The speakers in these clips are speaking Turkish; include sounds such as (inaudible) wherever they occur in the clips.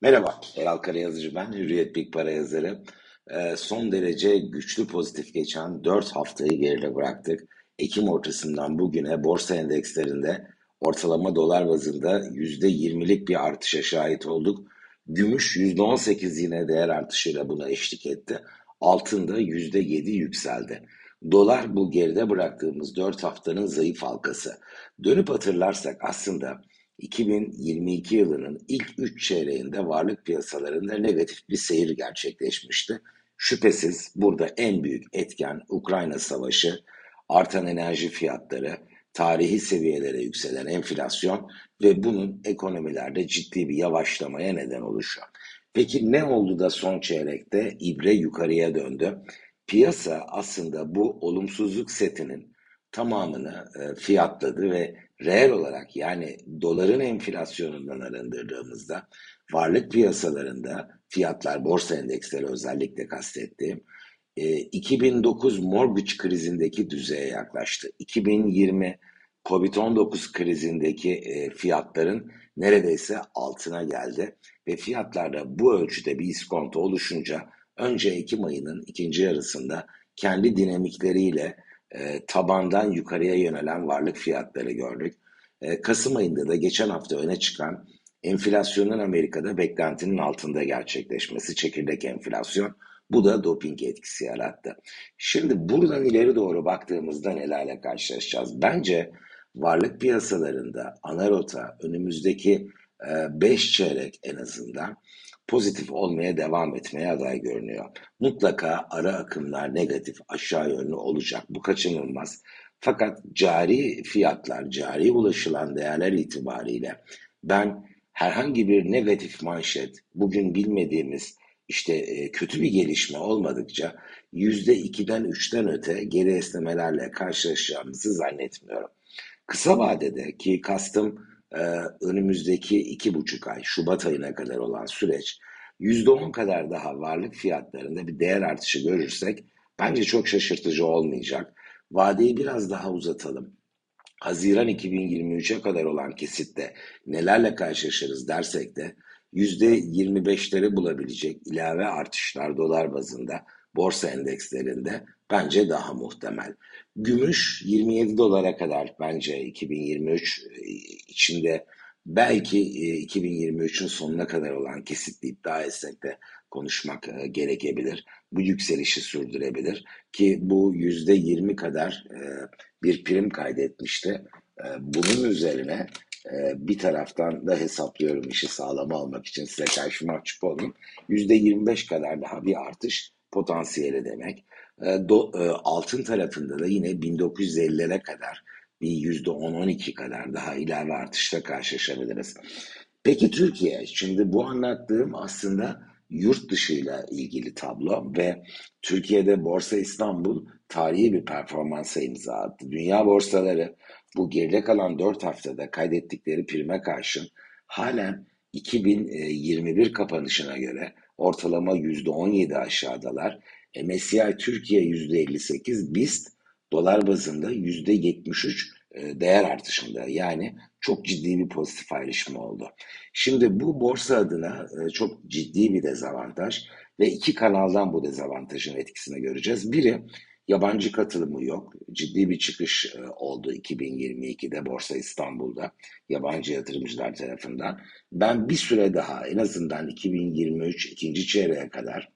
Merhaba, Eral Karayazıcı ben, Hürriyet Big Para yazarı. Ee, son derece güçlü pozitif geçen 4 haftayı geride bıraktık. Ekim ortasından bugüne borsa endekslerinde ortalama dolar bazında %20'lik bir artışa şahit olduk. Gümüş %18 yine değer artışıyla buna eşlik etti. Altında %7 yükseldi. Dolar bu geride bıraktığımız 4 haftanın zayıf halkası. Dönüp hatırlarsak aslında 2022 yılının ilk 3 çeyreğinde varlık piyasalarında negatif bir seyir gerçekleşmişti. Şüphesiz burada en büyük etken Ukrayna Savaşı, artan enerji fiyatları, tarihi seviyelere yükselen enflasyon ve bunun ekonomilerde ciddi bir yavaşlamaya neden oluşuyor. Peki ne oldu da son çeyrekte ibre yukarıya döndü? Piyasa aslında bu olumsuzluk setinin tamamını e, fiyatladı ve reel olarak yani doların enflasyonundan arındırdığımızda varlık piyasalarında fiyatlar borsa endeksleri özellikle kastettiğim 2009 mortgage krizindeki düzeye yaklaştı. 2020 Covid-19 krizindeki e, fiyatların neredeyse altına geldi ve fiyatlarda bu ölçüde bir iskonto oluşunca önce Ekim ayının ikinci yarısında kendi dinamikleriyle e, tabandan yukarıya yönelen varlık fiyatları gördük. E, Kasım ayında da geçen hafta öne çıkan enflasyonun Amerika'da beklentinin altında gerçekleşmesi, çekirdek enflasyon. Bu da doping etkisi yarattı. Şimdi buradan ileri doğru baktığımızda nelerle karşılaşacağız? Bence varlık piyasalarında ana rota önümüzdeki 5 e, çeyrek en azından pozitif olmaya devam etmeye aday görünüyor. Mutlaka ara akımlar negatif aşağı yönlü olacak. Bu kaçınılmaz. Fakat cari fiyatlar, cari ulaşılan değerler itibariyle ben herhangi bir negatif manşet, bugün bilmediğimiz işte e, kötü bir gelişme olmadıkça yüzde ikiden üçten öte geri esnemelerle karşılaşacağımızı zannetmiyorum. Kısa vadede ki kastım e, önümüzdeki iki buçuk ay, Şubat ayına kadar olan süreç yüzde on kadar daha varlık fiyatlarında bir değer artışı görürsek bence çok şaşırtıcı olmayacak. Vadeyi biraz daha uzatalım. Haziran 2023'e kadar olan kesitte nelerle karşılaşırız dersek de %25'leri bulabilecek ilave artışlar dolar bazında borsa endekslerinde bence daha muhtemel. Gümüş 27 dolara kadar bence 2023 e, içinde belki 2023'ün e, sonuna kadar olan kesitli iddia etsek de konuşmak e, gerekebilir. Bu yükselişi sürdürebilir ki bu yüzde yirmi kadar bir prim kaydetmişti. Bunun üzerine bir taraftan da hesaplıyorum işi sağlam almak için size karşı mahcup yirmi beş kadar daha bir artış potansiyeli demek. E, do, e, altın tarafında da yine 1950'lere kadar bir yüzde 10-12 kadar daha ilave artışla karşılaşabiliriz. Peki Türkiye, şimdi bu anlattığım aslında yurt dışıyla ilgili tablo ve Türkiye'de Borsa İstanbul tarihi bir performansa imza attı. Dünya borsaları bu geride kalan 4 haftada kaydettikleri prime karşın halen 2021 kapanışına göre ortalama %17 aşağıdalar. MSCI Türkiye %58, BIST dolar bazında %73 e, değer artışında. Yani çok ciddi bir pozitif ayrışma oldu. Şimdi bu borsa adına e, çok ciddi bir dezavantaj ve iki kanaldan bu dezavantajın etkisini göreceğiz. Biri yabancı katılımı yok. Ciddi bir çıkış e, oldu 2022'de Borsa İstanbul'da yabancı yatırımcılar tarafından. Ben bir süre daha en azından 2023 ikinci çeyreğe kadar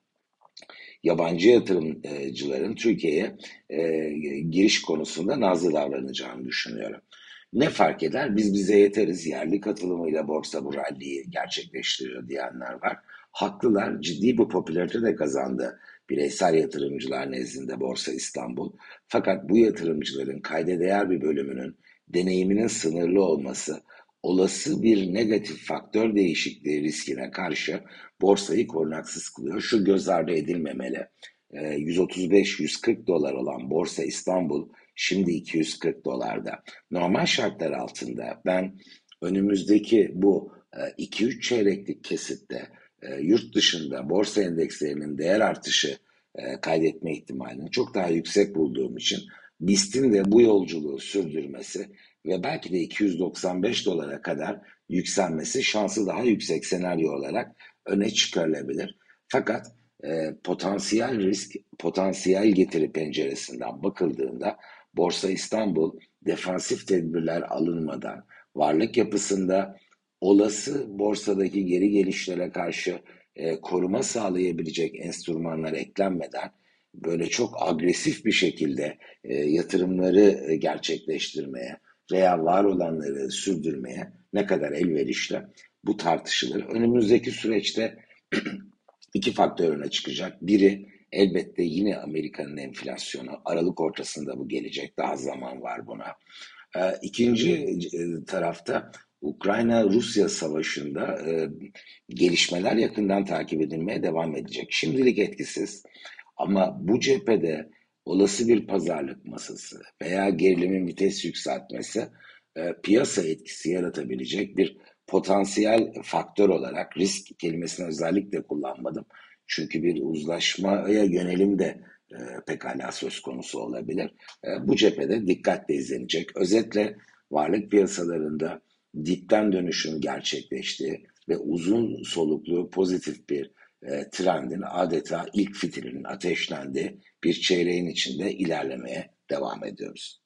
yabancı yatırımcıların Türkiye'ye e, giriş konusunda nazlı davranacağını düşünüyorum. Ne fark eder? Biz bize yeteriz. Yerli katılımıyla borsa bu ralliyi gerçekleştiriyor diyenler var. Haklılar. Ciddi bir popülarite de kazandı bireysel yatırımcılar nezdinde Borsa İstanbul. Fakat bu yatırımcıların kayda değer bir bölümünün deneyiminin sınırlı olması olası bir negatif faktör değişikliği riskine karşı borsayı korunaksız kılıyor. Şu göz ardı edilmemeli. 135-140 ee, dolar olan Borsa İstanbul şimdi 240 dolarda. Normal şartlar altında ben önümüzdeki bu 2-3 e, çeyreklik kesitte e, yurt dışında borsa endekslerinin değer artışı e, kaydetme ihtimalini çok daha yüksek bulduğum için BIST'in de bu yolculuğu sürdürmesi ve belki de 295 dolara kadar yükselmesi şansı daha yüksek senaryo olarak öne çıkarılabilir. Fakat e, potansiyel risk, potansiyel getiri penceresinden bakıldığında Borsa İstanbul defansif tedbirler alınmadan varlık yapısında olası borsadaki geri gelişlere karşı e, koruma sağlayabilecek enstrümanlar eklenmeden böyle çok agresif bir şekilde e, yatırımları e, gerçekleştirmeye veya var olanları sürdürmeye ne kadar elverişli bu tartışılır. Önümüzdeki süreçte (clears throat) iki faktör öne çıkacak. Biri elbette yine Amerika'nın enflasyonu. Aralık ortasında bu gelecek. Daha zaman var buna. E, ikinci e, tarafta Ukrayna-Rusya savaşında e, gelişmeler yakından takip edilmeye devam edecek. Şimdilik etkisiz ama bu cephede olası bir pazarlık masası veya gerilimin vites yükseltmesi e, piyasa etkisi yaratabilecek bir potansiyel faktör olarak risk kelimesini özellikle kullanmadım. Çünkü bir uzlaşmaya yönelim de e, pekala söz konusu olabilir. E, bu cephede dikkatle izlenecek. Özetle varlık piyasalarında dipten dönüşün gerçekleştiği ve uzun soluklu pozitif bir e, trendin adeta ilk fitilinin ateşlendiği bir çeyreğin içinde ilerlemeye devam ediyoruz.